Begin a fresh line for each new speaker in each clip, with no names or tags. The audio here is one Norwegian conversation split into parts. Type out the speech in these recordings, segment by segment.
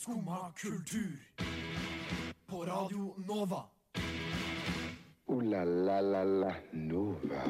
Skumma kultur. På Radio Nova.
O-la-la-la-la-Nova.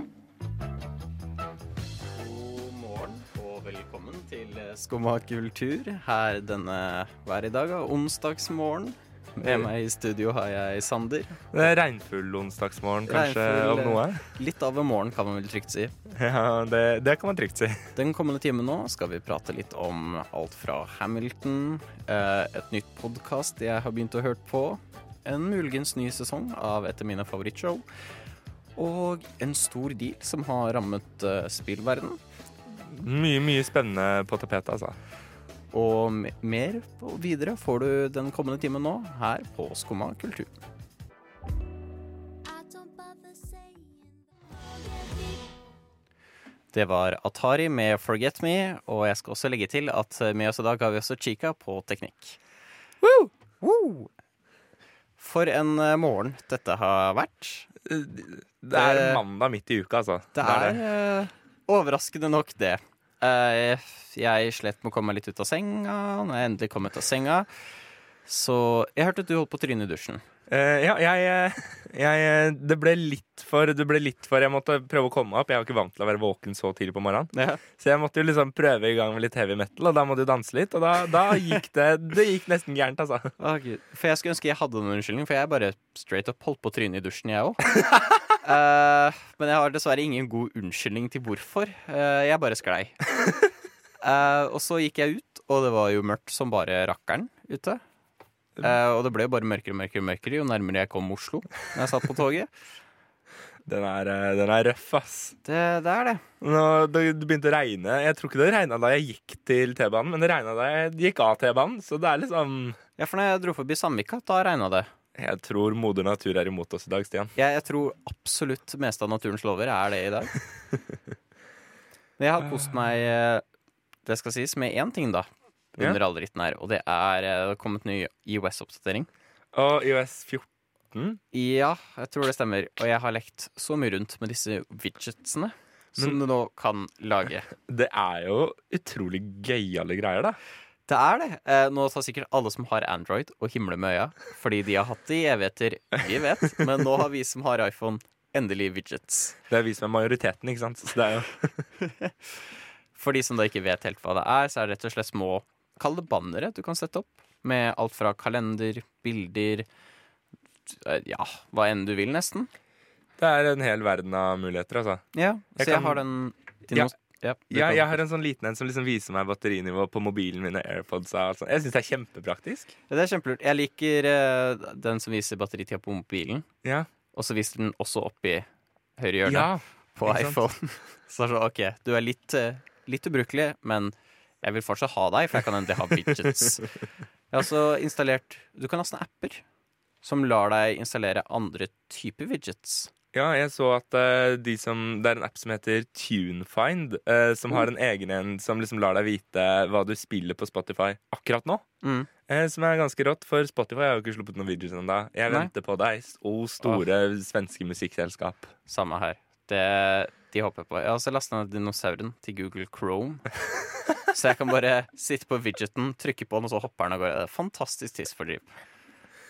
God morgen og velkommen til Skumma kultur her denne hver i dag, onsdagsmorgen. Med meg i studio har jeg Sander.
Det er regnfull onsdagsmorgen, kanskje,
Regnfull,
av noe?
Litt av en morgen, kan man vel trygt si.
Ja, det, det kan man trygt si.
Den kommende timen nå skal vi prate litt om alt fra Hamilton, eh, et nytt podkast jeg har begynt å høre på, en muligens ny sesong av et av mine favorittshow, og en stor deal som har rammet spillverdenen. spillverden.
Mye, mye spennende på tapetet, altså.
Og mer og videre får du den kommende timen nå, her på Skumma kultur. Det var Atari med 'Forget Me', og jeg skal også legge til at med oss i dag har vi også Chica på teknikk. Woo! For en eh, morgen dette har vært.
Det er mandag midt i uka, altså.
Det er eh, overraskende nok det. Eh, jeg slet med å komme meg litt ut av senga når jeg endelig kom ut av senga. Så jeg hørte at du holdt på å tryne i dusjen.
Uh, ja, jeg, eh, jeg Det ble litt for Det ble litt for Jeg måtte prøve å komme opp. Jeg er ikke vant til å være våken så tidlig på morgenen.
Ja.
Så jeg måtte jo liksom prøve i gang med litt heavy metal, og da måtte du danse litt. Og da, da gikk det Det gikk nesten gærent, altså.
Oh, For jeg skulle ønske jeg hadde noen unnskyldning, for jeg bare straight up holdt på å tryne i dusjen, jeg òg. men jeg har dessverre ingen god unnskyldning til hvorfor. Uh, jeg bare sklei. Uh, og så gikk jeg ut, og det var jo mørkt som bare rakkeren ute. Eh, og det ble jo bare mørkere og mørkere, mørkere jo nærmere jeg kom Oslo når jeg satt på toget.
Den er, eh, den er røff, ass.
Det, det er det.
Nå, det det begynte å regne. Jeg tror ikke det regna da jeg gikk til T-banen, men det regna da jeg gikk av T-banen. Så det er liksom
Ja, for når jeg dro forbi Sandvika, da regna det.
Jeg tror moder natur er imot oss i dag, Stian.
Jeg, jeg tror absolutt meste av naturens lover er det i dag. Men jeg har kost meg, eh, det skal sies, med én ting, da. Under all dritten her, og det er eh, det har kommet ny IOS-oppdatering.
Og IOS 14
Ja, jeg tror det stemmer. Og jeg har lekt så mye rundt med disse widgetsene som
Men-
du nå kan lage.
Det er jo utrolig gøyale greier, da.
Det er det. Eh, nå tar sikkert alle som har Android og himler med øya, fordi de har hatt det i evigheter. Vi vet, men nå har vi som har iPhone, endelig widgets.
Det er vi som er majoriteten, ikke sant. Så det er jo
For de som da ikke vet helt hva det er, så er det rett og slett små Kall det bannere du kan sette opp. Med alt fra kalender, bilder eh, Ja, hva enn du vil, nesten.
Det er en hel verden av muligheter, altså.
Ja, Så jeg
kan-
har den din
Ja.
Ja,
jeg har en sånn liten en som liksom viser meg batterinivå på mobilen min AirPods. og. Jeg syns det er kjempepraktisk.
Ja, Det er kjempelurt. Jeg liker uh, den som viser batteritida på mobilen,
Ja.
og så viser den også opp i høyre hjørne
ja.
på iPhone. Så er det sånn, OK, du er litt, uh, litt ubrukelig, men jeg vil fortsatt ha deg, for jeg kan endelig ha widgets. Jeg har også installert Du kan ha sånne apper som lar deg installere andre typer widgets.
Ja, jeg så at uh, de som, det er en app som heter TuneFind, uh, som har en egen en som liksom lar deg vite hva du spiller på Spotify akkurat nå.
Mm.
Uh, som er ganske rått, for Spotify har jo ikke sluppet noen videoer ennå. Jeg
Nei.
venter på deg, o store svenske musikkselskap.
Samme her. Det, de håper på. Jeg har også lasta ned dinosauren til Google Chrome. Så jeg kan bare sitte på widgeten, trykke på den, og så hopper den av gårde. Fantastisk tidsfordriv.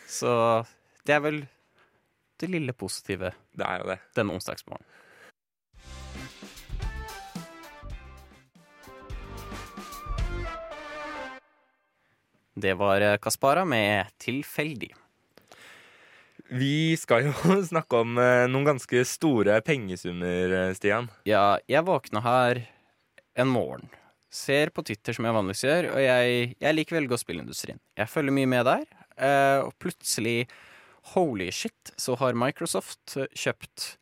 Så det er vel det lille positive
Det er jo det.
denne onsdagsmorgenen. Det var eh, Kaspara med 'Tilfeldig'.
Vi skal jo snakke om eh, noen ganske store pengesummer, eh, Stian.
Ja, jeg våkna her en morgen. Ser på Twitter som jeg vanligvis gjør, og jeg, jeg liker veldig godt spillindustrien. Jeg følger mye med der, og plutselig, holy shit, så har Microsoft kjøpt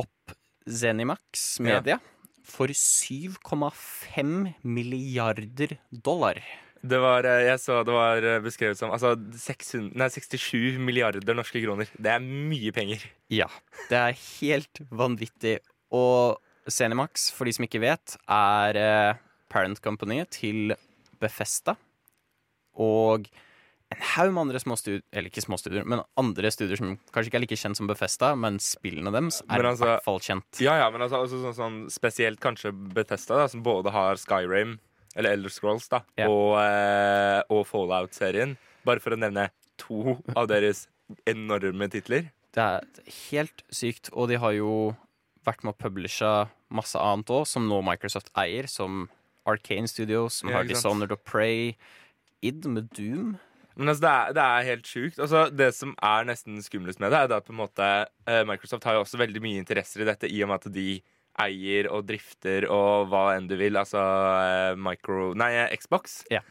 opp Zenimax Media for 7,5 milliarder dollar.
Det var, eh, jeg så det var eh, beskrevet som altså 600, nei, 67 milliarder norske kroner. Det er mye penger.
Ja, det er helt vanvittig. Og Zenimax, for de som ikke vet, er eh, parent company til Befesta. Og en haug med andre små studier, eller ikke små studier, men andre studier som kanskje ikke er like kjent som Befesta, men spillene deres er
altså,
i
altså-
hvert fall kjent.
Ja, ja, men altså, også sånn, sånn spesielt kanskje Bethesda, da, som både har Skyrim eller Elder Scrolls, da,
Ja.
og, eh, og Fallout-serien. Bare for å nevne to av deres enorme titler.
Det er helt sykt, og de har jo vært med å publishe masse annet òg, som nå Microsoft eier, som Arcane Studios, som
Ja,
har. Dishonored og Prey, id med Doom.
Men altså, det, er, det er helt sjukt. Altså, det som er nesten skumlest med det, er at på en måte eh, Microsoft har jo også veldig mye interesser i dette, i og med at de eier og drifter og hva enn du vil. Altså eh, micro... Nei, eh, Xbox.
Ja.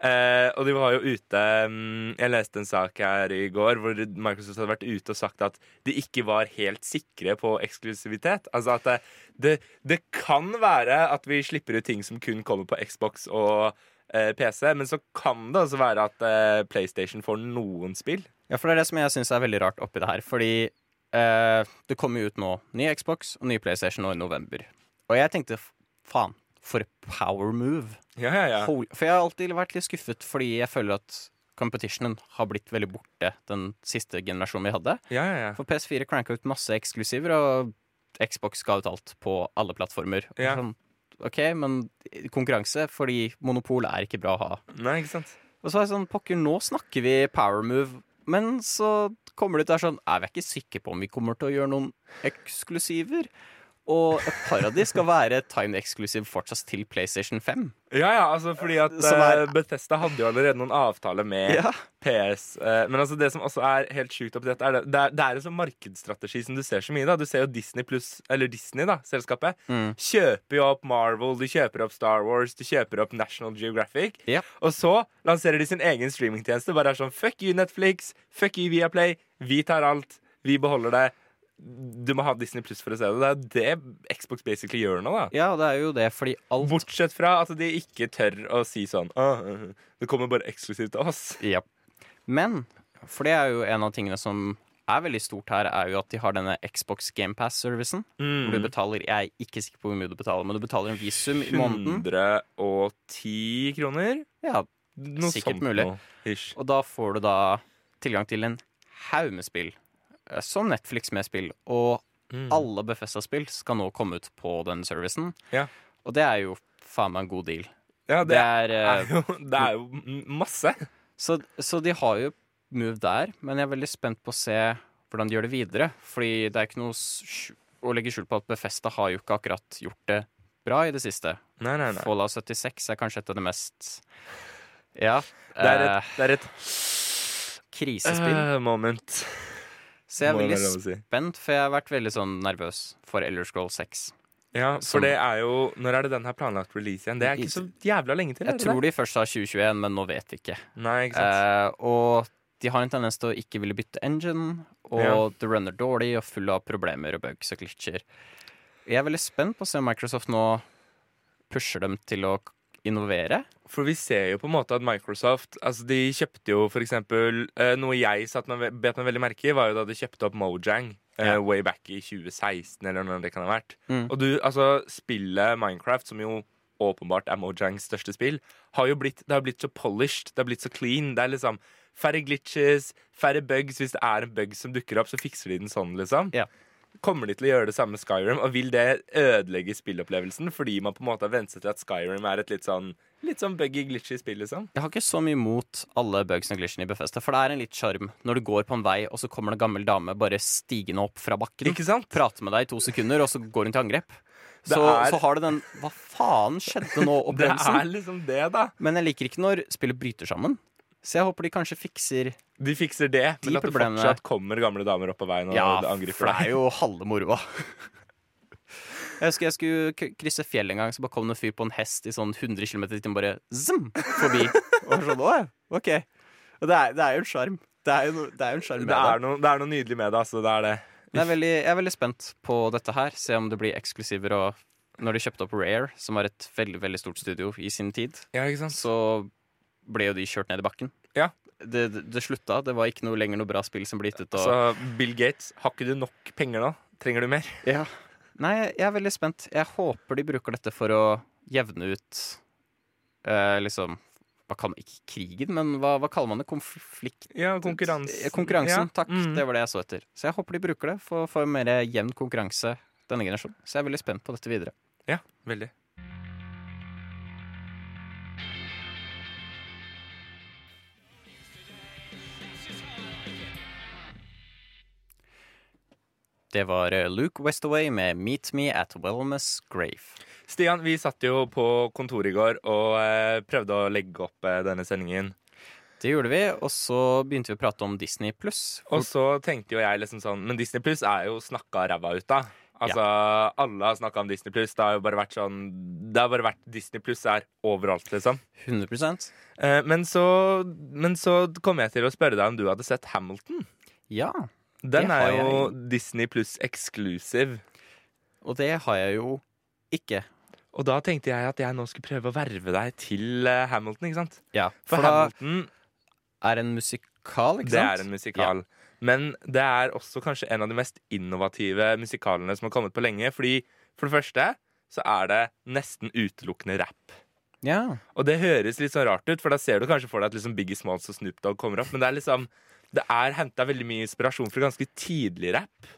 Eh, og de var jo ute mm, Jeg leste en sak her i går hvor Microsoft hadde vært ute og sagt at de ikke var helt sikre på eksklusivitet. Altså at det, det, det kan være at vi slipper ut ting som kun kommer på Xbox og PC, men så kan det også være at eh, PlayStation får noen spill.
Ja, for det er det som jeg syns er veldig rart oppi det her, fordi eh, det kommer jo ut nå ny Xbox og ny PlayStation nå i november. Og jeg tenkte faen, for power move.
Ja, ja, ja.
For jeg har alltid vært litt skuffet fordi jeg føler at competitionen har blitt veldig borte den siste generasjonen vi hadde.
ja, ja, ja.
For PS4 cranka ut masse eksklusiver, og Xbox ga ut alt på alle plattformer. Og
Ja.
Sånn, OK, men konkurranse, fordi monopol er ikke bra å ha.
Nei, ikke sant?
Og så er jeg sånn, pokker, nå snakker vi power move, men så kommer det ut der sånn Er vi ikke sikre på om vi kommer til å gjøre noen eksklusiver? Og et par av de skal være time exclusive fortsatt til PlayStation 5.
Ja, ja, altså fordi at
er-
eh, Bethesda hadde jo allerede noen avtaler med
Ja.
PS. eh, men altså det som også er helt sjukt oppi dette, er det, det, er, det er en sånn markedsstrategi som du ser så mye. da Du ser jo Disney pluss, eller Disney, da, selskapet,
Mm.
kjøper jo opp Marvel, de kjøper opp Star Wars, de kjøper opp National Geographic.
Ja.
Og så lanserer de sin egen streamingtjeneste. Bare er sånn fuck you, Netflix, fuck you, Viaplay, vi tar alt, vi beholder det. Du må ha Disney pluss for å se det. Det er det Xbox basically gjør nå, da.
Ja, det er jo det, fordi alt
Bortsett fra at de ikke tør å si sånn «Åh, øh, Det kommer bare eksklusivt til oss.
Ja. Men, for det er jo en av tingene som er veldig stort her, er jo at de har denne Xbox GamePass-servicen. Hvor du betaler Jeg er ikke sikker på hvor mye du betaler, men du betaler en visum i måneden.
110 kroner?
Ja,
Noe
Sikkert mulig.
noe.
Og da får du da tilgang til en haug med spill. Eh, Som Netflix med spill. Og
Mm.
alle Befesta-spill skal nå komme ut på den servicen.
Ja.
Og det er jo faen meg en god deal.
Ja, det,
Det er, eh,
er jo, det er jo masse.
Så, så de har jo move der, men jeg er veldig spent på å se hvordan de gjør det videre. Fordi det er ikke noe å legge skjul på at Befesta har jo ikke akkurat gjort det bra i det siste.
Nei, nei, nei.
Fallout 76 er kanskje et av det mest Ja.
Det er
eh,
et, det er et
krisespill.
Uh, moment.
Så jeg er veldig
si.
spent, for jeg har vært veldig sånn nervøs for Elder Scroll 6.
Ja,
Som-
for det er jo Når er det den her planlagt release igjen? Det er ikke så jævla lenge til.
Jeg
det
tror
det?
de først sa 2021, men nå vet vi ikke.
Nei, ikke sant.
Eh, og de har en tendens til å ikke ville bytte engine, og
Ja.
det runner dårlig og full av problemer og bugs og glitcher. Jeg er veldig spent på å se om Microsoft nå pusher dem til å innovere.
For vi ser jo på en måte at Microsoft Altså De kjøpte jo for eksempel eh, Noe jeg satt meg, bet meg veldig merke i, var jo da de kjøpte opp Mojang. eh,
Ja.
way back i 2016, eller når det kan ha vært.
Mm.
Og du, altså Spillet Minecraft, som jo åpenbart er Mojangs største spill, har jo blitt, det har blitt så polished, det har blitt så clean. Det er liksom færre glitches, færre bugs. Hvis det er en bug som dukker opp, så fikser de den sånn, liksom.
Ja.
Kommer de til å gjøre det samme med Skyrim, og vil det ødelegge spillopplevelsen fordi man på en måte har vent seg til at Skyrim er et litt sånn Litt sånn buggy, glitchy spill, liksom?
Jeg har ikke så mye imot alle bugs og glitchene i Befesta, for det er en litt sjarm når du går på en vei, og så kommer det en gammel dame bare stigende opp fra bakken.
Ikke sant?
Prater med deg i to sekunder, og så går hun til angrep. Så,
er-
så har du den Hva faen skjedde nå?
Det
opplevelsen.
er liksom det, da.
Men jeg liker ikke når spillet bryter sammen. Så jeg håper de kanskje fikser
De fikser det,
De
men at det fortsatt kommer gamle damer opp på veien og
Ja,
angriper
for det er jo halve moroa. Jeg husker jeg skulle krysse fjell en gang, så bare kom det en fyr på en hest i sånn 100 km i timen bare zoom, forbi. Og sånn, å ok. Og det er, det er jo en sjarm. Det er jo det er jo en sjarm med
Det
det.
er, noe, det er noe nydelig med det, altså. Det er det.
Jeg er, veldig, jeg er veldig spent på dette her. Se om det blir eksklusiver. Og når de kjøpte opp Rare, som var et veldig veldig stort studio i sin tid,
Ja,
så ble jo de kjørt ned i bakken.
Ja.
Det, det, det slutta. Det var ikke noe lenger noe bra spill som ble ut. Og,
Så Bill Gates, har ikke du nok penger nå? Trenger du mer?
Ja. Nei, jeg- er veldig spent. Jeg håper de bruker dette for å jevne ut eh, liksom hva kan, Ikke krigen, men hva, hva kaller man det? Konflikt...
Ja, konkurranse.
Konkurransen,
Ja.
takk.
Mm.
Det var det jeg så etter. Så jeg håper de bruker det for få mer jevn konkurranse denne generasjonen. Så jeg er veldig spent på dette videre.
Ja, veldig.
Det var eh, Luke Westaway med 'Meet Me at Wellness Grave'.
Stian, vi satt jo på kontoret i går og eh, prøvde å legge opp eh, denne sendingen.
Det gjorde vi, og så begynte vi å prate om Disney pluss.
Og så tenkte jo jeg liksom sånn Men Disney Pluss er jo snakka ræva ut av. Altså, alle har snakka om Disney Pluss. Det har jo bare vært sånn Det har bare vært Disney Pluss er overalt, liksom.
100
Eh, men, så, men så kom jeg til å spørre deg om du hadde sett Hamilton.
Ja.
Den er jo Disney Pluss exclusive.
Og det har jeg jo ikke.
Og da tenkte jeg at jeg nå skulle prøve å verve deg til eh, Hamilton, ikke sant?
Ja,
For,
For da
Hamilton,
er en musikal, ikke
det
sant?
er en musikal. Men det er også kanskje en av de mest innovative musikalene som har kommet på lenge. Fordi for det første så er det nesten utelukkende rap.
Ja.
Og det høres litt sånn rart ut, for da ser du kanskje for deg at liksom Biggie Smalls og Snoop Dogg kommer opp. Men det er liksom Det er henta veldig mye inspirasjon fra ganske tidlig rap.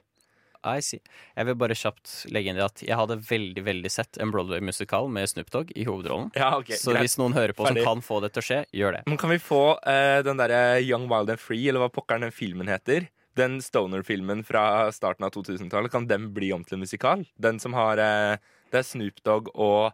I see. Jeg vil bare kjapt legge inn det at jeg hadde veldig veldig sett en Broadway-musikal med Snoop Dogg i hovedrollen.
Ja, okay,
så
greit.
hvis noen hører på
Ferdig.
som kan få det til å skje, gjør det.
Men kan vi få uh, den derre Young Wild and Free, eller hva pokkeren den filmen heter? Den stoner-filmen fra starten av 2000-tallet, kan den bli om til en musikal? Den som har uh, Det er Snoop Dogg og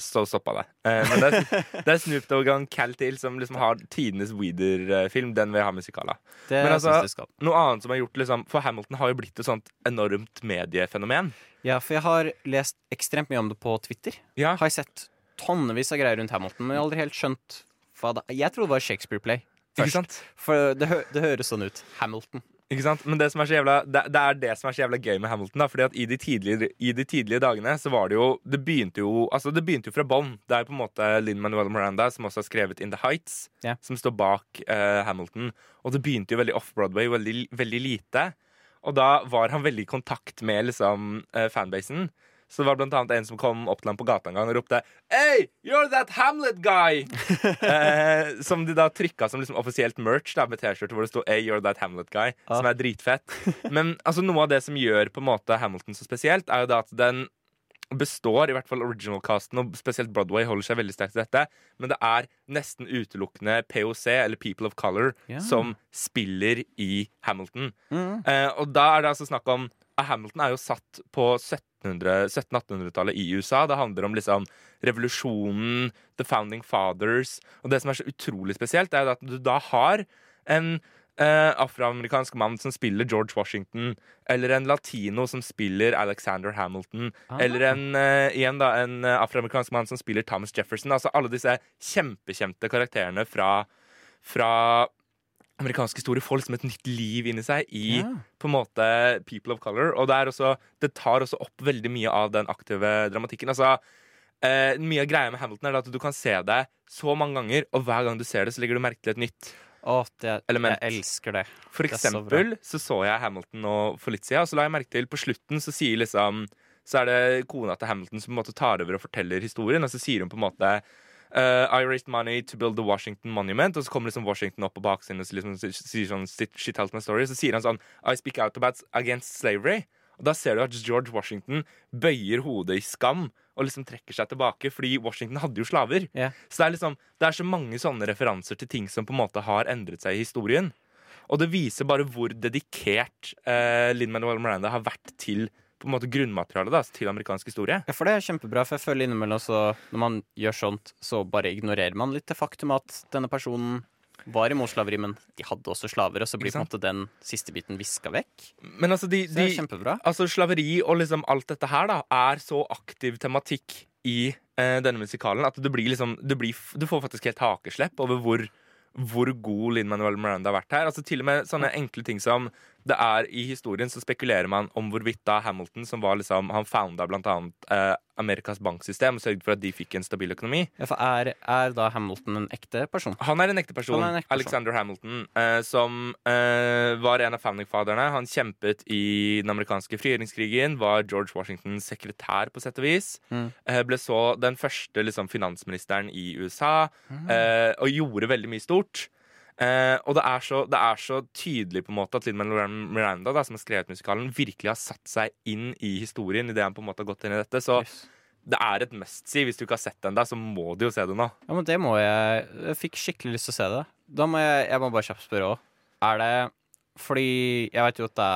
Så stoppa det. Eh, men det er, det er Snoop Dogg og Cal Till som liksom har tidenes Weeder-film. Den vil jeg ha musikal av. Men altså-. Noe annet som har gjort liksom For Hamilton har jo blitt et sånt enormt mediefenomen.
Ja, for jeg har lest ekstremt mye om det på Twitter.
Ja,
Har jeg sett tonnevis av greier rundt Hamilton, men jeg har aldri helt skjønt hva det Jeg trodde det var Shakespeare-play.
ikke
først. For det, hø det høres sånn ut. Hamilton.
Ikke sant? Men det, som er så jævla, det, det er det som er så jævla gøy med Hamilton. Da, fordi at i de, tidlige, I de tidlige dagene så var det jo Det begynte jo Altså det begynte jo fra bånn. Det er jo på en måte Lin Manuel Miranda som også har skrevet In The Heights,
Ja.
som står bak uh, Hamilton. Og det begynte jo veldig off-Broadway, veldig, veldig lite. Og da var han veldig i kontakt med liksom uh, fanbasen. Så det var blant annet en som kom opp til ham på gata en gang og ropte Hey, you're that Hamlet guy! eh, som de da trykka som liksom offisielt merch da, med T-skjorte hvor det sto Hey, you're that Hamlet guy.
Ah.
Som er dritfett. Men altså, noe av det som gjør på en måte Hamilton så spesielt, er jo da at den består, i hvert fall original-casten, og spesielt Broadway holder seg veldig sterkt til dette, men det er nesten utelukkende POC, eller People of Color,
yeah.
som spiller i Hamilton.
Mm.
Eh, og da er det altså snakk om Hamilton er jo satt på 1700 1700-1800-tallet i USA. Det handler om liksom revolusjonen, The Founding Fathers. Og det som er så utrolig spesielt, er at du da har en eh, afroamerikansk mann som spiller George Washington, eller en latino som spiller Alexander Hamilton,
Ah.
eller en, eh, igjen da, en eh, afroamerikansk mann som spiller Thomas Jefferson. Altså alle disse kjempekjente karakterene fra, fra amerikansk historie får liksom et nytt liv inni seg i
Ja.
på en måte People of Color. Og det, er også, det tar også opp veldig mye av den aktive dramatikken. Altså, eh, mye av greia med Hamilton er at du kan se det så mange ganger, og hver gang du ser det, så legger du merke til et nytt.
Å, det,
Element.
jeg elsker det.
For
er så
eksempel så, så jeg Hamilton nå for litt siden, og så la jeg merke til på slutten så sier liksom Så er det kona til Hamilton som på en måte tar over og forteller historien, og så sier hun på en måte Uh, I raised money to build the Washington Monument. Og så kommer liksom Washington opp på baksiden og liksom sier sånn shit, tells my story. Så sier han sånn I speak out about against slavery. Og da ser du at George Washington bøyer hodet i skam og liksom trekker seg tilbake, fordi Washington hadde jo slaver.
Yeah.
Så det er liksom Det er så mange sånne referanser til ting som på en måte har endret seg i historien. Og det viser bare hvor dedikert uh, Lin Manuel Miranda har vært til på en måte grunnmaterialet da, til amerikansk historie.
Ja, for det er kjempebra, for jeg føler innimellom så når man gjør sånt, så bare ignorerer man litt det faktum at denne personen var imot slaveri, men de hadde også slaver, og så blir på en måte den siste biten viska vekk.
Men altså, de, de. Altså Slaveri og liksom alt dette her da er så aktiv tematikk i eh, denne musikalen at du blir liksom du, blir, du får faktisk helt hakeslepp over hvor, hvor god Lin Manuel Miranda har vært her. Altså Til og med sånne enkle ting som det er i historien så spekulerer man om hvorvidt da Hamilton, som var liksom Han founda blant annet eh, Amerikas banksystem og sørget for at de fikk en stabil økonomi.
Ja, for er, er da Hamilton en ekte person?
Han er en ekte person.
Er en ekte person.
Alexander Hamilton, eh, som eh, var en av founding-faderne. Han kjempet i den amerikanske frigjøringskrigen, var George Washingtons sekretær, på sett og vis.
Mm.
Eh, ble så den første liksom, finansministeren i USA,
Mm.
eh, og gjorde veldig mye stort. Eh, og det er, så, det er så tydelig på en måte at Linn Manuel Miranda, da, som har skrevet musikalen, virkelig har satt seg inn i historien idet han på en måte har gått inn i dette. Så
Yes.
det er et must-see. Hvis du ikke har sett den, der, så må du jo se det nå.
Ja, men det må jeg Jeg fikk skikkelig lyst til å se det. Da må jeg, jeg må bare kjapt spørre òg. Er det Fordi jeg vet jo at det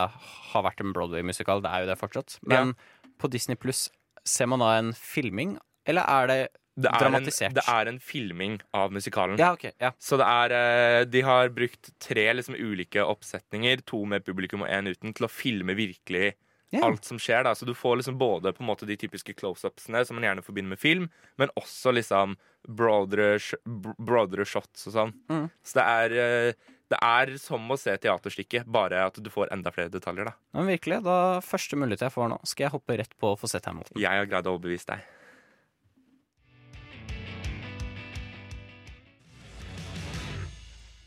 har vært en Broadway-musikal, det er jo det fortsatt. Men på Disney Pluss, ser man da en filming, eller er det
Det er, en, det er en filming av musikalen.
Ja, ok. Ja.
Så det er eh, De har brukt tre liksom ulike oppsetninger, to med publikum og én uten, til å filme virkelig
yeah.
alt som skjer. da Så du får liksom både på en måte de typiske close-upsene som man gjerne forbinder med film, men også liksom broadere, broadere shots og sånn.
Mm.
Så det er eh, Det er som å se teaterstykket, bare at du får enda flere detaljer. da
Men virkelig, da første mulighet jeg får nå, skal jeg hoppe rett på å få sett Hamilton.
Jeg har greid å overbevise deg.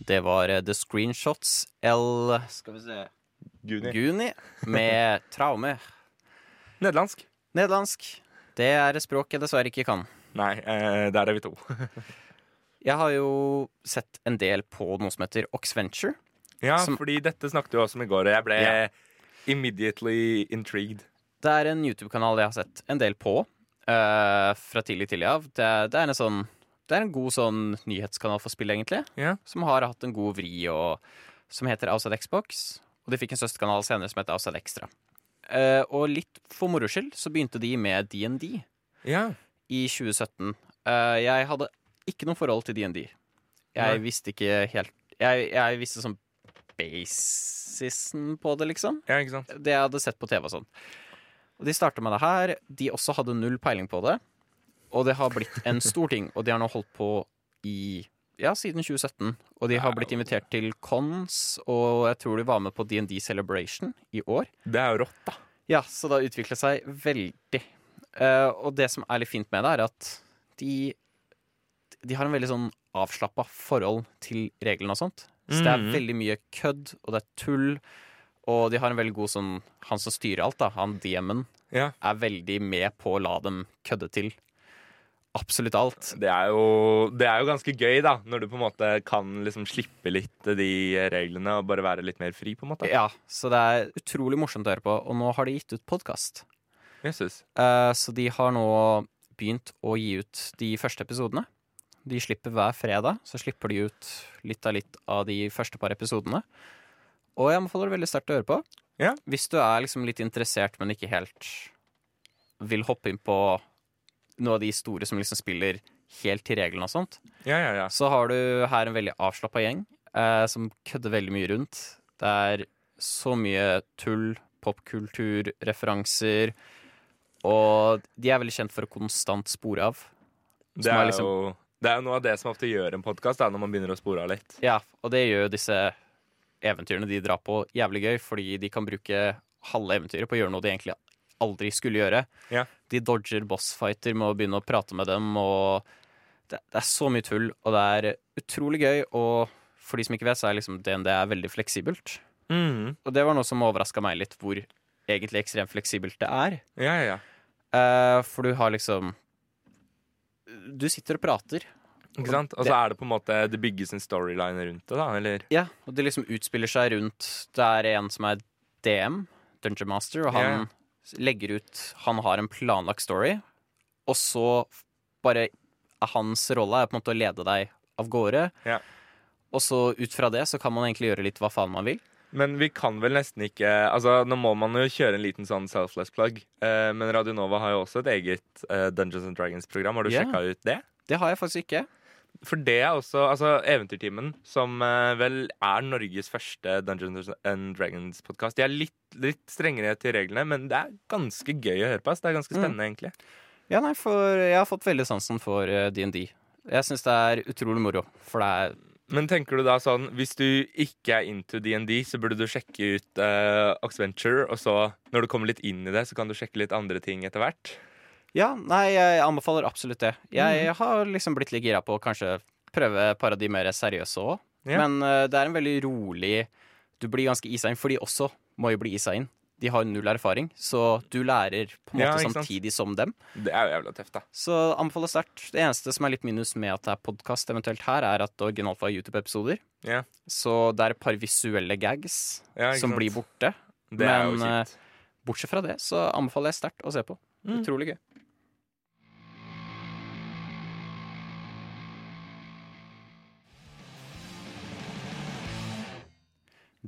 Det var eh, The Screenshots L Skal vi se
Guni.
Guni med Traume.
Nederlandsk?
Nederlandsk. Det er et språk jeg dessverre ikke kan.
Nei, eh, der er vi to.
Jeg har jo sett en del på noe som heter Oxventure.
Ja,
Som-
fordi dette snakket vi også om i går, og jeg ble
Ja.
immediately intrigued.
Det er en YouTube-kanal jeg har sett en del på uh, fra tidlig tidlig av. Det, det er en sånn Det er en god sånn nyhetskanal for spill, egentlig.
Ja.
Som har hatt en god vri, og som heter Outside Xbox. Og de fikk en søsterkanal senere som heter Outside Extra. Uh, og litt for moro skyld så begynte de med DND
Ja.
i 2017. Uh, jeg hadde ikke noe forhold til DND. Jeg
Nei.
visste ikke helt Jeg, jeg visste sånn basisen på det, liksom.
ja, ikke sant?
Det jeg hadde sett på TV og sånn. Og de starta med det her. De også hadde null peiling på det. Og det har blitt en stor ting, og de har nå holdt på i ja, siden 2017. Og de har blitt invitert til cons, og jeg tror de var med på DND Celebration i år.
Det er jo rått, da.
Ja, så det har utviklet seg veldig. Uh, og det som er litt fint med det, er at de De har en veldig sånn avslappa forhold til reglene og sånt. Så det er
Mhm.
veldig mye kødd, og det er tull. Og de har en veldig god sånn Han som styrer alt, da, han DM-en,
Ja.
er veldig med på å la dem kødde til absolutt alt.
Det er, jo, det er jo ganske gøy, da, når du på en måte kan liksom slippe litt de reglene og bare være litt mer fri, på en måte.
Ja, så det er utrolig morsomt å høre på. Og nå har de gitt ut podkast.
Jesus.
Eh, så de har nå begynt å gi ut de første episodene. De slipper hver fredag, så slipper de ut litt av litt av de første par episodene. Og jeg anbefaler det veldig sterkt å høre på.
Ja.
Hvis du er liksom litt interessert, men ikke helt vil hoppe inn på noe av de store som liksom spiller helt til reglene og sånt,
Ja, ja, ja.
så har du her en veldig avslappa gjeng eh, som kødder veldig mye rundt. Det er så mye tull, popkultur, referanser, og de er veldig kjent for å konstant spore av.
Det
er
er,
liksom-
jo, det er noe av det som ofte gjør en podkast, når man begynner å spore av litt.
Ja, og det gjør jo disse eventyrene de drar på, jævlig gøy, fordi de kan bruke halve eventyret på å gjøre noe de egentlig aldri skulle gjøre.
Ja.
De dodger bossfighter med å begynne å prate med dem, og det, det er så mye tull, og det er utrolig gøy, og for de som ikke vet, så er liksom DND er veldig fleksibelt.
Mm.
Og det var noe som overraska meg litt, hvor egentlig ekstremt fleksibelt det er.
Ja, ja, ja.
Uh, for du har liksom Du sitter og prater,
Ikke sant? Og så er det på en måte Det bygges en storyline rundt det, da, eller?
Ja, og det liksom utspiller seg rundt Det er en som er DM, Dungeon Master, og han
Ja,
legger ut Han har en planlagt story, og så bare hans rolle er på en måte å lede deg av gårde.
Ja.
Og så ut fra det så kan man egentlig gjøre litt hva faen man vil.
Men vi kan vel nesten ikke Altså, Nå må man jo kjøre en liten sånn selfless plug, eh, men Radio Nova har jo også et eget eh, Dungeons and Dragons-program. Har du
yeah.
sjekka ut det?
Det har jeg faktisk ikke.
For det er også altså Eventyrtimen, som eh, vel er Norges første Dungeons and Dragons-podkast. De er litt, litt strengere til reglene, men det er ganske gøy å høre på. ass. Det er ganske
Mm.
spennende, egentlig.
Ja, nei, for jeg har fått veldig sansen for eh, DND. Jeg syns det er utrolig moro, for det er
Men tenker du da sånn Hvis du ikke er into DND, så burde du sjekke ut uh, Oxventure, og så, når du kommer litt inn i det, så kan du sjekke litt andre ting etter hvert?
Ja, nei, jeg anbefaler absolutt det. Jeg
Mhm.
har liksom blitt litt gira på å kanskje prøve et par av de mer seriøse òg.
Ja.
Men uh, det er en veldig rolig Du blir ganske isa inn, for de også må jo bli isa inn. De har null erfaring, så du lærer på en
Ja,
måte samtidig som dem.
Det er jo jævla tøft, da.
Så anbefaler sterkt. Det eneste som er litt minus med at det er podkast eventuelt her, er at det originalt var YouTube-episoder.
Ja.
Så det er et par visuelle gags som
sant?
blir borte.
Det
Men. Bortsett fra det, så anbefaler jeg sterkt å se på.
Mm.
Utrolig gøy.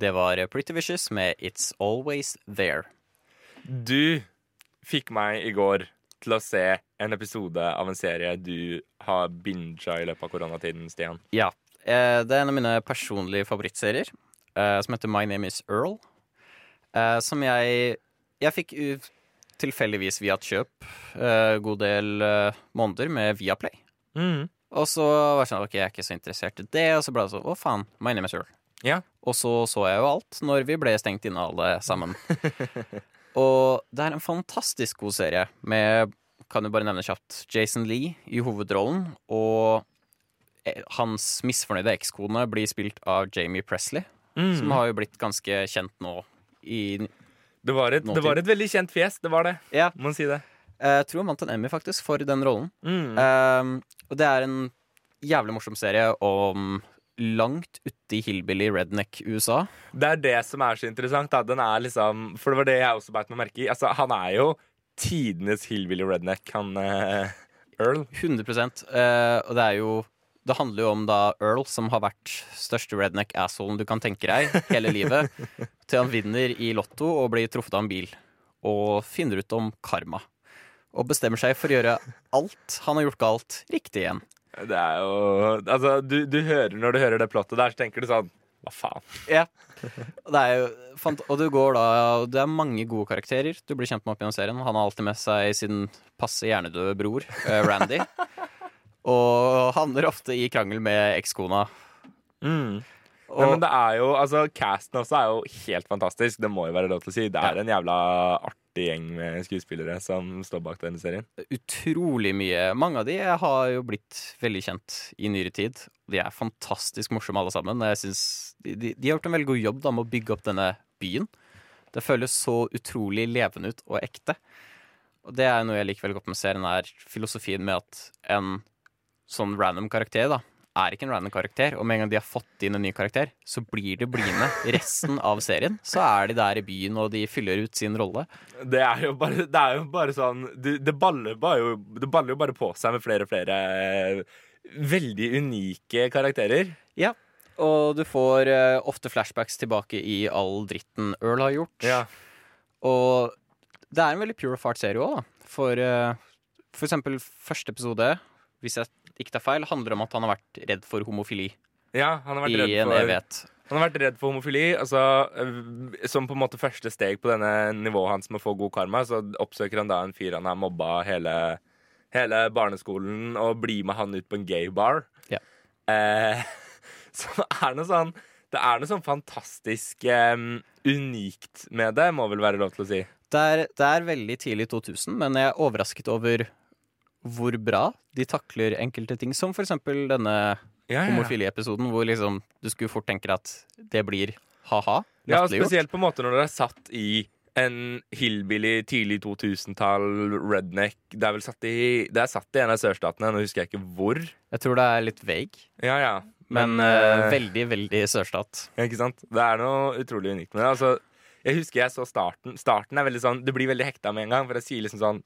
Det var Pretty Vicious med It's Always There.
Du fikk meg i går til å se en episode av en serie du har binga i løpet av koronatiden, Stian.
Ja. Eh, det er en av mine personlige favorittserier, eh, som heter My Name Is Earl. Eh, som jeg Jeg fikk tilfeldigvis via et kjøp god del måneder med Viaplay.
Mm.
Og så var det sånn, ok, jeg er ikke så interessert i det, og så ble det sånn, å faen, My Name Is Earl.
Ja.
Og så så jeg jo alt når vi ble stengt inne alle sammen. og det er en fantastisk god serie med, kan du bare nevne kjapt, Jason Lee i hovedrollen, og eh, hans misfornøyde ekskone blir spilt av Jamie Presley,
Mm.
som har jo blitt ganske kjent nå i
Det, var et, det var et veldig kjent fjes, det var det.
Ja.
Må man si det.
Jeg tror han vant en Emmy faktisk for den rollen.
Mm.
Um, og det er en jævlig morsom serie om langt ute i hillbilly redneck-USA.
Det er det som er så interessant. Da. Den er liksom, for det var det jeg også beit meg merke i. Altså, han er jo tidenes hillbilly redneck, han uh, Earl.
100 uh, Og det er jo Det handler jo om da Earl, som har vært største redneck-assholen du kan tenke deg hele livet, til han vinner i Lotto og blir truffet av en bil. Og finner ut om karma. Og bestemmer seg for å gjøre alt han har gjort galt, riktig igjen.
Det er jo Altså, du, du hører når du hører det plottet der, så tenker du sånn Hva faen?
Ja. Er jo fant og du går da Det er mange gode karakterer du blir kjent med opp gjennom serien. Han har alltid med seg sin passe hjernedøde bror, eh, Randy. og havner ofte i krangel med ekskona.
Mm.
Og
Nei, men det er jo, altså Casten også er jo helt fantastisk. Det må jo være lov til å si. Det er en jævla artig gjeng med skuespillere som står bak denne serien.
utrolig mye. Mange av de har jo blitt veldig kjent i nyere tid. De er fantastisk morsomme alle sammen. Jeg synes de, de, de har gjort en veldig god jobb da, med å bygge opp denne byen. Det føles så utrolig levende ut og ekte. Og det er noe jeg liker veldig godt med serien, er filosofien med at en sånn random karakter da, er ikke en random karakter. Og med en gang de har fått inn en ny karakter, så blir det blinde Resten av serien så er de der i byen, og de fyller ut sin rolle.
Det er jo bare, det er jo bare sånn Det, det, baller bare jo, det baller jo bare på seg med flere og flere eh, veldig unike karakterer.
Ja, og du får uh, ofte flashbacks tilbake i all dritten Earl har gjort.
Ja.
Og det er en veldig pure of heart-serie òg, da. For, uh, for eksempel første episode, hvis jeg ikke tar feil, handler om at han har vært redd for homofili
ja, han har vært
i
redd
en
for
evighet.
Han har vært redd for homofili. Altså, øh, som på en måte første steg på denne nivået hans med å få god karma, så oppsøker han da en fyr han har mobba hele, hele barneskolen, og blir med han ut på en gay bar.
Ja.
Eh, så er noe sånn Det er noe sånn fantastisk eh, unikt med det, må vel være lov til å si.
Det er, det er veldig tidlig 2000, men jeg er overrasket over hvor bra de takler enkelte ting, som for eksempel denne
Ja,
homofili-episoden, hvor liksom du skulle fort tenke at det blir ha-ha.
Ja, spesielt på en måte når dere er satt i en hillbilly tidlig 2000-tall redneck. Det er vel satt i Det er satt i en av sørstatene, nå husker jeg ikke hvor.
Jeg tror det er litt vague,
Ja, ja.
men,
men
eh, veldig, veldig sørstat.
ja, Ikke sant? Det er noe utrolig unikt med det. Altså, jeg husker jeg så starten. Starten er veldig sånn Det blir veldig hekta med en gang, for jeg sier liksom sånn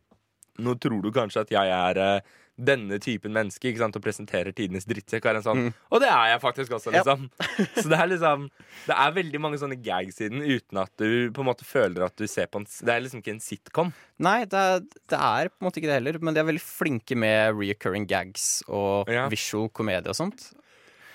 Nå tror du kanskje at jeg er eh, denne typen menneske, ikke sant, og presenterer tidenes drittsekk. Og sånn,
Mm.
Og det er jeg faktisk også, liksom. Så det er liksom Det er veldig mange sånne gags i den uten at du på en måte føler at du ser på en Det er liksom ikke en sitcom.
Nei, det er, det er på en måte ikke det heller, men de er veldig flinke med reoccurring gags og
Ja.
visual komedie og sånt.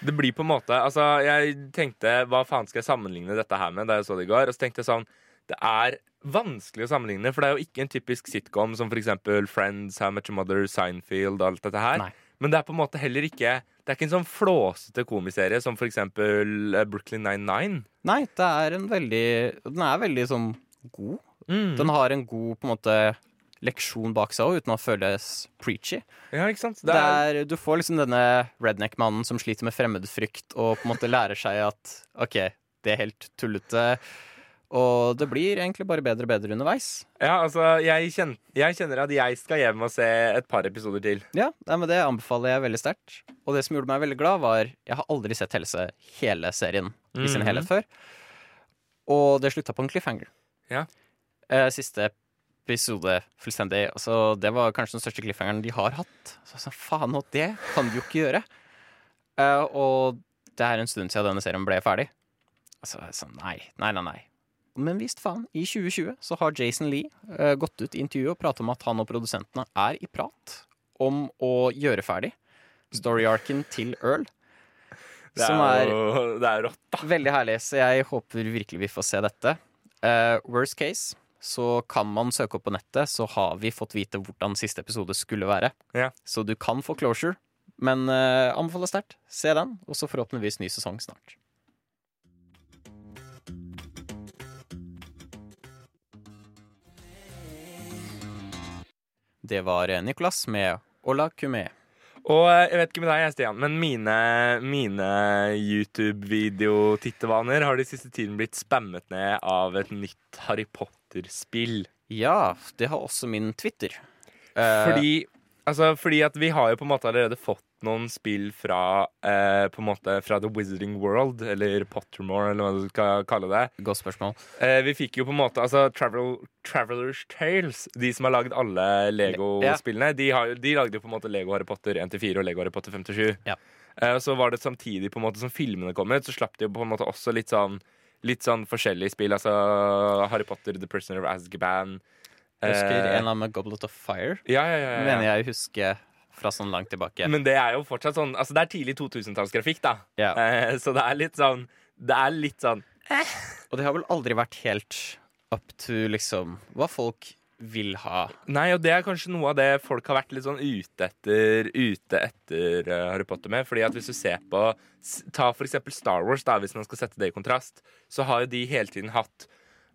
Det blir på en måte Altså, jeg tenkte hva faen skal jeg sammenligne dette her med da jeg så det i går? Og så tenkte jeg sånn Det er vanskelig å sammenligne, for det er jo ikke en typisk sitcom som eksempel Friends, How Much Your Mother, Seinfeld og alt dette her.
Nei.
Men det er på en måte heller ikke Det er ikke en sånn flåsete komiserie som eksempel eh, Brooklyn Nine-Nine.
Nei, det er en veldig Den er veldig sånn god.
Mm.
Den har en god på en måte leksjon bak seg òg, uten å føles preachy.
Ja, ikke sant?
Det er, du får liksom denne redneck-mannen som sliter med fremmedfrykt, og på en måte lærer seg at OK, det er helt tullete. Og det blir egentlig bare bedre og bedre underveis.
Ja, altså, jeg, kjen, jeg kjenner at jeg skal hjem og se et par episoder til.
Ja, men Det anbefaler jeg veldig sterkt. Og det som gjorde meg veldig glad, var Jeg har aldri sett Helse hele serien i sin
Mhm.
helhet før. Og det slutta på en cliffhanger.
Ja.
Eh, siste episode fullstendig. Altså, det var kanskje den største cliffhangeren de har hatt. Så jeg sa, faen, og det kan de jo ikke gjøre. Eh, og det er en stund siden denne serien ble ferdig. Altså, sa, nei, nei, nei, nei. Men visst faen, i 2020 så har Jason Lee uh, gått ut i intervjuet og pratet om at han og produsentene er i prat om å gjøre ferdig story-arken til Earl.
Det
Som
er,
er
jo det er rått, da.
veldig herlig, så jeg håper virkelig vi får se dette. Uh, worst case så kan man søke opp på nettet, så har vi fått vite hvordan siste episode skulle være.
Ja.
Så du kan få closure, men uh, anbefaler sterkt. Se den, og så forhåpentligvis ny sesong snart. Det var eh, Nicolas med Ola Kumé.
Og eh, jeg vet ikke med deg, Stian, men mine, mine YouTube-videotittevaner har de siste tiden blitt spammet ned av et nytt Harry Potter-spill.
Ja, det har også min Twitter. Eh,
Fordi, altså, fordi at vi har jo på en måte allerede fått noen spill fra, eh, på en måte, fra The Wizarding World, eller Pottermore, eller hva du skal kalle det.
Godt spørsmål.
Eh, vi fikk jo på en måte altså, Travel, Travelers Tales, de som har lagd alle Lego-spillene, de, har, de lagde jo på en måte Lego Harry Potter 1-4 og Lego Harry Potter 5-7.
Ja.
Eh, og så var det samtidig på en måte som filmene kom ut, så slapp de jo på en måte også litt sånn Litt sånn forskjellige spill. Altså Harry Potter, The Prisoner of Azkaban.
Jeg husker
Eh,
en eller annen med Goblet of Fire.
ja, ja, ja, ja, ja.
Mener jeg husker fra sånn langt tilbake.
Men det er jo fortsatt sånn Altså det er tidlig 2000-tallsgrafikk, da.
Ja.
Eh, så det er litt sånn Det er litt sånn
Og det har vel aldri vært helt up to liksom hva folk vil ha.
Nei, og det er kanskje noe av det folk har vært litt sånn ute etter Ute etter eh, Harry Potter med. Fordi at hvis du ser på Ta for eksempel Star Wars, da, hvis man skal sette det i kontrast, så har jo de hele tiden hatt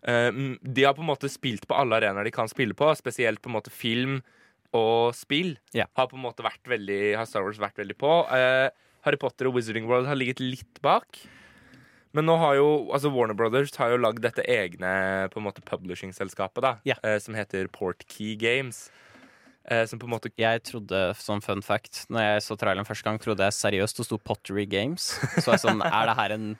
eh, mm, De har på en måte spilt på alle arenaer de kan spille på, spesielt på en måte film og spill.
Ja.
Har på en måte vært veldig Har Star Wars vært veldig på. Eh, Harry Potter og Wizarding World har ligget litt bak. Men nå har jo altså Warner Brothers har jo lagd dette egne på en måte publishing-selskapet, da,
Ja.
eh, som heter Portkey Games. Eh, som på en måte
Jeg trodde, som fun fact, når jeg så traileren første gang, trodde jeg seriøst det sto Pottery Games. Så jeg sånn, er det her en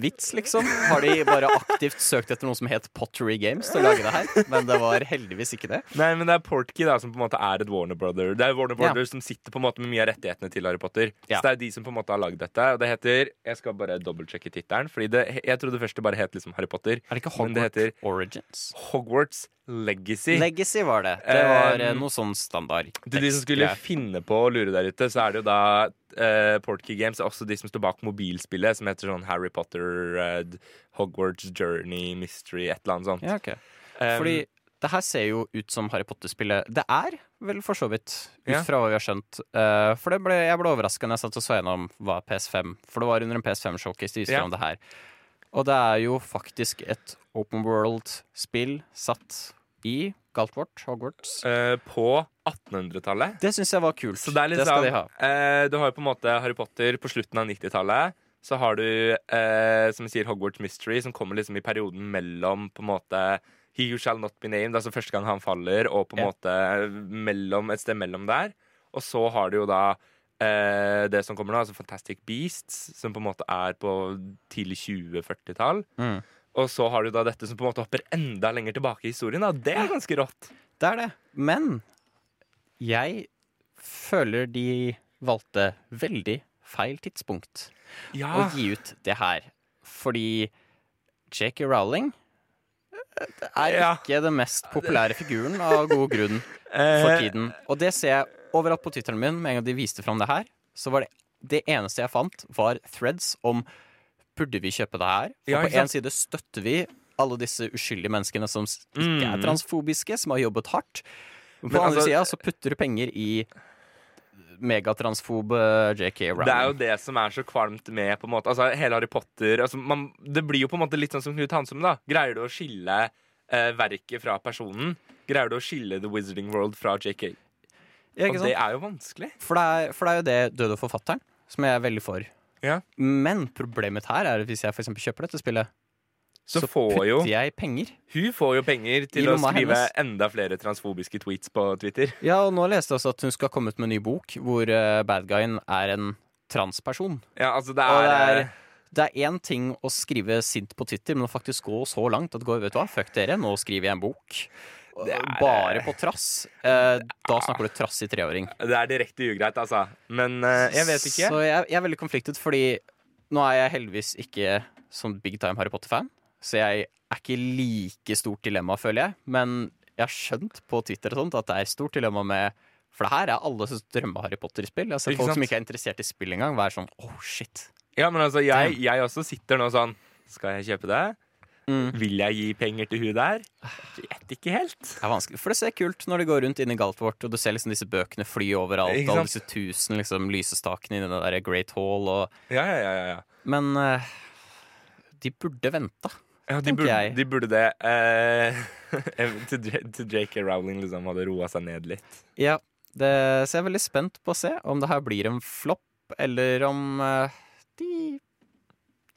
vits, liksom? Har de bare aktivt søkt etter noe som het Pottery Games til å lage det her? Men det var heldigvis ikke det.
Nei, men det er Portkey da, som på en måte er et Warner Brother. Det er Warner
Ja.
Brothers som sitter på en måte med mye av rettighetene til Harry Potter.
Ja.
Så det er de som på en måte har lagd dette. Og det heter Jeg skal bare dobbeltsjekke tittelen. Fordi det, jeg trodde først det bare het liksom Harry Potter.
Er det ikke
Men det
Hogwarts
heter
Origins?
Hogwarts Legacy.
Legacy var det. Det var
Um,
noe sånn standard.
Til de som skulle
ja.
finne på å lure der ute, så er det jo da uh, Portkey Games er også de som står bak mobilspillet, som heter sånn Harry Potter, uh, Hogwarts Journey, Mystery, et eller annet sånt.
Ja, okay.
Um,
Fordi det her ser jo ut som Harry Potter-spillet. Det er vel for så vidt, ut
Ja.
fra hva vi har skjønt. Uh, for det ble, jeg ble overraska når jeg satt og så gjennom hva PS5 For det var under en PS5-showcase de viste
Ja.
om det her. Og det er jo faktisk et open world-spill satt i Galtvort, Hogwarts.
eh, på 1800-tallet.
Det syns jeg var kult.
Så det er litt
skal
sånn
de ha.
eh, Du har jo på en måte Harry Potter på slutten av 90-tallet. Så har du, eh, som vi sier, Hogwarts Mystery, som kommer liksom i perioden mellom på en måte He Who Shall Not Be Named, altså første gang han faller, og på en
Ja.
måte mellom, et sted mellom der. Og så har du jo da eh, det som kommer nå, altså Fantastic Beasts, som på en måte er på tidlig 2040-tall.
Mm.
Og så har du da dette som på en måte hopper enda lenger tilbake i historien. Da. Det er ganske rått.
Det er det. Men jeg føler de valgte veldig feil tidspunkt.
Ja.
å gi ut det her. Fordi J.K. Rowling eh, er
Ja.
ikke den mest populære figuren av god grunn for
Eh,
tiden. Og det ser jeg overalt på Twitteren min. Med en gang de viste fram det her, så var det det eneste jeg fant, var threads om burde vi kjøpe det her. For
Ja,
på
én
en side støtter vi alle disse uskyldige menneskene som ikke er
Mm.
transfobiske, som har jobbet hardt. På
Men
andre
altså-
sida så putter du penger i megatransfob J.K. Rowling.
Det er jo det som er så kvalmt med på en måte Altså hele Harry Potter altså, man, Det blir jo på en måte litt sånn som Knut Hansum, da. Greier du å skille eh, verket fra personen? Greier du å skille The Wizarding World fra JK?
Ja,
Og det er jo vanskelig.
For det, er, for det er jo det døde forfatteren, som jeg er veldig for.
Ja.
Men problemet her er at hvis jeg for eksempel kjøper dette spillet,
Så,
så,
får
putter
jo
jeg penger.
Hun får jo penger til å skrive
hennes.
enda flere transfobiske tweets på Twitter.
Ja, og nå leste jeg også at hun skal komme ut med en ny bok hvor uh, badguyen er en transperson.
Ja, altså det
Og
er,
det er
eh,
det er én ting å skrive sint på Twitter, men å faktisk gå så langt at det går, vet du hva, fuck dere, nå skriver jeg en bok.
Er-
Bare på trass. Eh, da snakker du trass i treåring.
det er direkte ugreit, altså. Men eh, jeg vet ikke.
Så jeg, jeg er veldig konfliktet, fordi nå er jeg heldigvis ikke sånn big time Harry Potter-fan, så jeg er ikke like stort dilemma, føler jeg. Men jeg har skjønt på Twitter og sånt at det er stort dilemma med For det her er alles drømme Harry Potter-spill. Jeg har sett
Ikke
folk som ikke er interessert i spill engang, være sånn oh shit.
Ja, men altså, jeg, jeg også sitter nå sånn Skal jeg kjøpe det?
Mm.
Vil jeg gi penger til hun der? Jeg vet ikke helt.
Det er vanskelig, For det ser kult når det går rundt inn i galtet vårt, og du ser liksom disse bøkene fly overalt, og alle disse tusen liksom, lysestakene i den der Great Hall, og
Ja, ja, ja, ja, ja.
Men uh, de burde venta.
Ja, de, burde, de burde det. Eh, til, til JK Rowling liksom hadde roa seg ned litt.
Ja, det, så jeg er veldig spent på å se om det her blir en flopp, eller om eh, de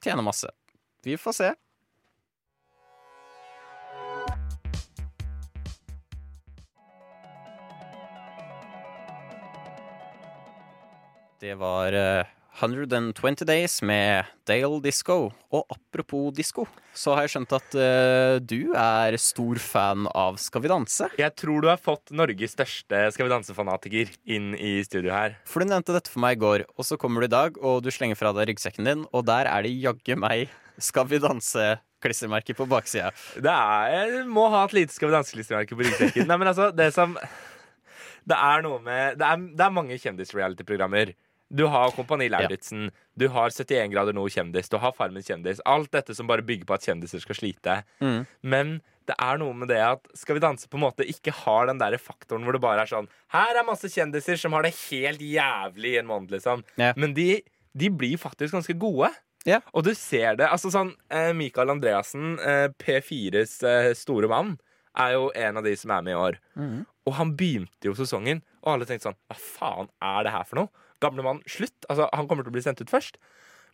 tjener masse. Vi får se. Det var eh, 120 Days med Dale Disco. Og apropos disko, så har jeg skjønt at uh, du er stor fan av Skal vi danse.
Jeg tror du har fått Norges største Skal vi danse-fanatiker inn i studio her.
For du nevnte dette for meg i går, og så kommer du i dag, og du slenger fra deg ryggsekken din, og der er det jaggu meg Skal vi danse-klistremerke på baksida.
Det er, jeg må ha et lite Skal vi danse-klistremerke på ryggsekken. Nei, men altså, det som Det er noe med Det er, det er mange kjendis-reality-programmer. Du har Kompani Lauritzen, du har 71 grader nord kjendis, du har Farmen kjendis. Alt dette som bare bygger på at kjendiser skal slite.
Mm.
Men det er noe med det at Skal vi danse på en måte ikke har den der faktoren hvor det bare er sånn Her er masse kjendiser som har det helt jævlig i en måned, liksom.
Ja.
Men de, de blir faktisk ganske gode.
Ja.
Og du ser det. altså sånn eh, Mikael Andreassen, eh, P4s eh, store mann, er jo en av de som er med i år.
Mm.
Og han begynte jo sesongen, og alle tenkte sånn Hva faen er det her for noe? Gamle mann, slutt. Altså, Han kommer til å bli sendt ut først.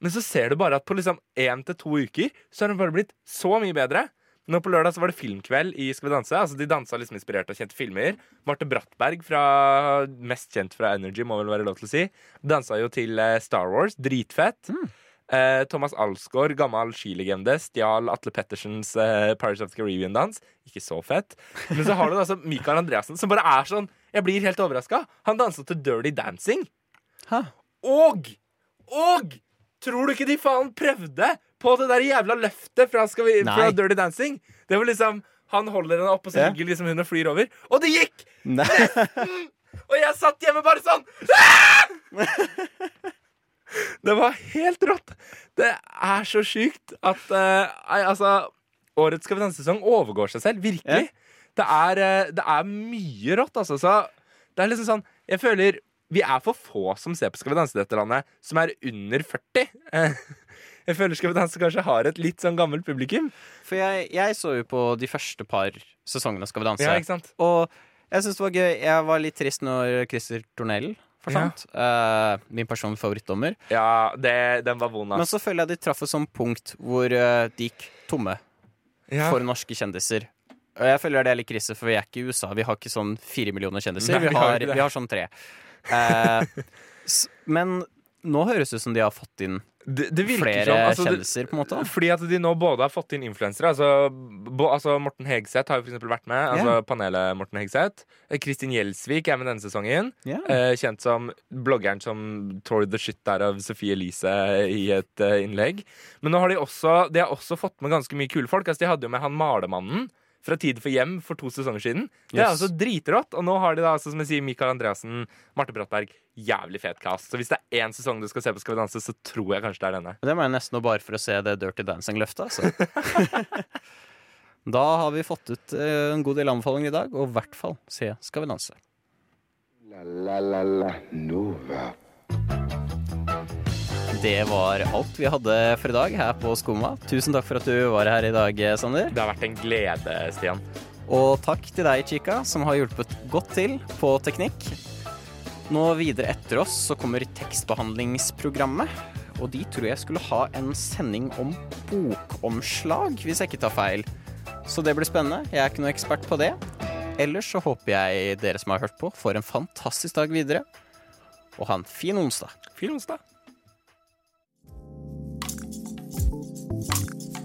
Men så ser du bare at på liksom én til to uker så har han bare blitt så mye bedre. Nå på lørdag så var det filmkveld i Skal vi danse. Altså De dansa liksom inspirert av kjente filmer. Marte Brattberg, fra, mest kjent fra Energy, må vel være lov til å si, dansa jo til eh, Star Wars. Dritfett. Eh, Thomas Alsgaard, gammel skilegende, stjal Atle Pettersens eh, Pirates of the Caribbean-dans. Ikke så fett. Men så har du altså Mikael Andreassen, som bare er sånn Jeg blir helt overraska. Han dansa til Dirty Dancing.
Hæ?
Og Og tror du ikke de faen prøvde på det der jævla løftet fra, skal vi, fra Dirty Dancing? Det var liksom Han holder henne oppe, og så
Ja.
ligger liksom hun og flyr over. Og det gikk!
Nei.
Og jeg satt hjemme bare sånn! Det var helt rått. Det er så sjukt at uh, altså Årets Skal vi danse-sesong overgår seg selv. Virkelig. Det, er, uh, det er mye rått, altså. Så det er liksom sånn Jeg føler vi er for få som ser på Skal vi danse i dette landet, som er under 40. Eh, Jeg føler Skal vi danse kanskje har et litt sånn gammelt publikum.
For jeg, jeg så jo på de første par sesongene av Skal vi danse.
Ja, ikke sant?
Og jeg syns det var gøy. Jeg var litt trist når Christer Tornell forsvant. Eh, min personlige favorittdommer.
Ja, det, den var vond,
Men så føler jeg de traff et sånt punkt hvor uh, de gikk tomme
Ja.
for norske kjendiser. Og jeg føler det er litt krise, for vi er ikke i USA. Vi har ikke sånn fire millioner kjendiser.
Nei,
vi,
vi har
har,
ikke det.
vi har sånn tre. Eh, men nå høres det ut som de har fått inn
Det, det
flere
som altså,
kjendiser, på en måte.
Fordi at de nå både har fått inn influensere. Altså, altså Morten Hegseth har jo for eksempel vært med. Altså Panelet Morten Hegseth. Eh, Kristin Gjelsvik er med denne sesongen.
Yeah.
Eh, kjent som bloggeren som tore the shit der av Sophie Elise i et uh, innlegg. Men nå har de også De har også fått med ganske mye kule folk. Altså, de hadde jo med han malemannen fra Tid for hjem for to sesonger siden. Det er
Yes.
altså dritrått. Og nå har de da, altså, som jeg sier, Mikael Andreassen, Marte Brattberg. Jævlig fet cast. Så hvis det er én sesong du skal se på Skal vi danse, så tror jeg kanskje det er denne.
Det må jeg nesten nå bare for å se det Dirty Dancing-løftet, altså. da har vi fått ut eh, en god del anbefalinger i dag, og i hvert fall se Skal vi danse.
La la la la Nova.
Det var alt vi hadde for i dag her på Skumma. Tusen takk for at du var her i dag, Sander.
Det har vært en glede, Stian.
Og takk til deg, Chica, som har hjulpet godt til på teknikk. Nå videre etter oss så kommer tekstbehandlingsprogrammet. Og de tror jeg skulle ha en sending om bokomslag, hvis jeg ikke tar feil. Så det blir spennende. Jeg er ikke noe ekspert på det. Ellers så håper jeg dere som har hørt på, får en fantastisk dag videre. Og ha en fin onsdag.
Fin onsdag.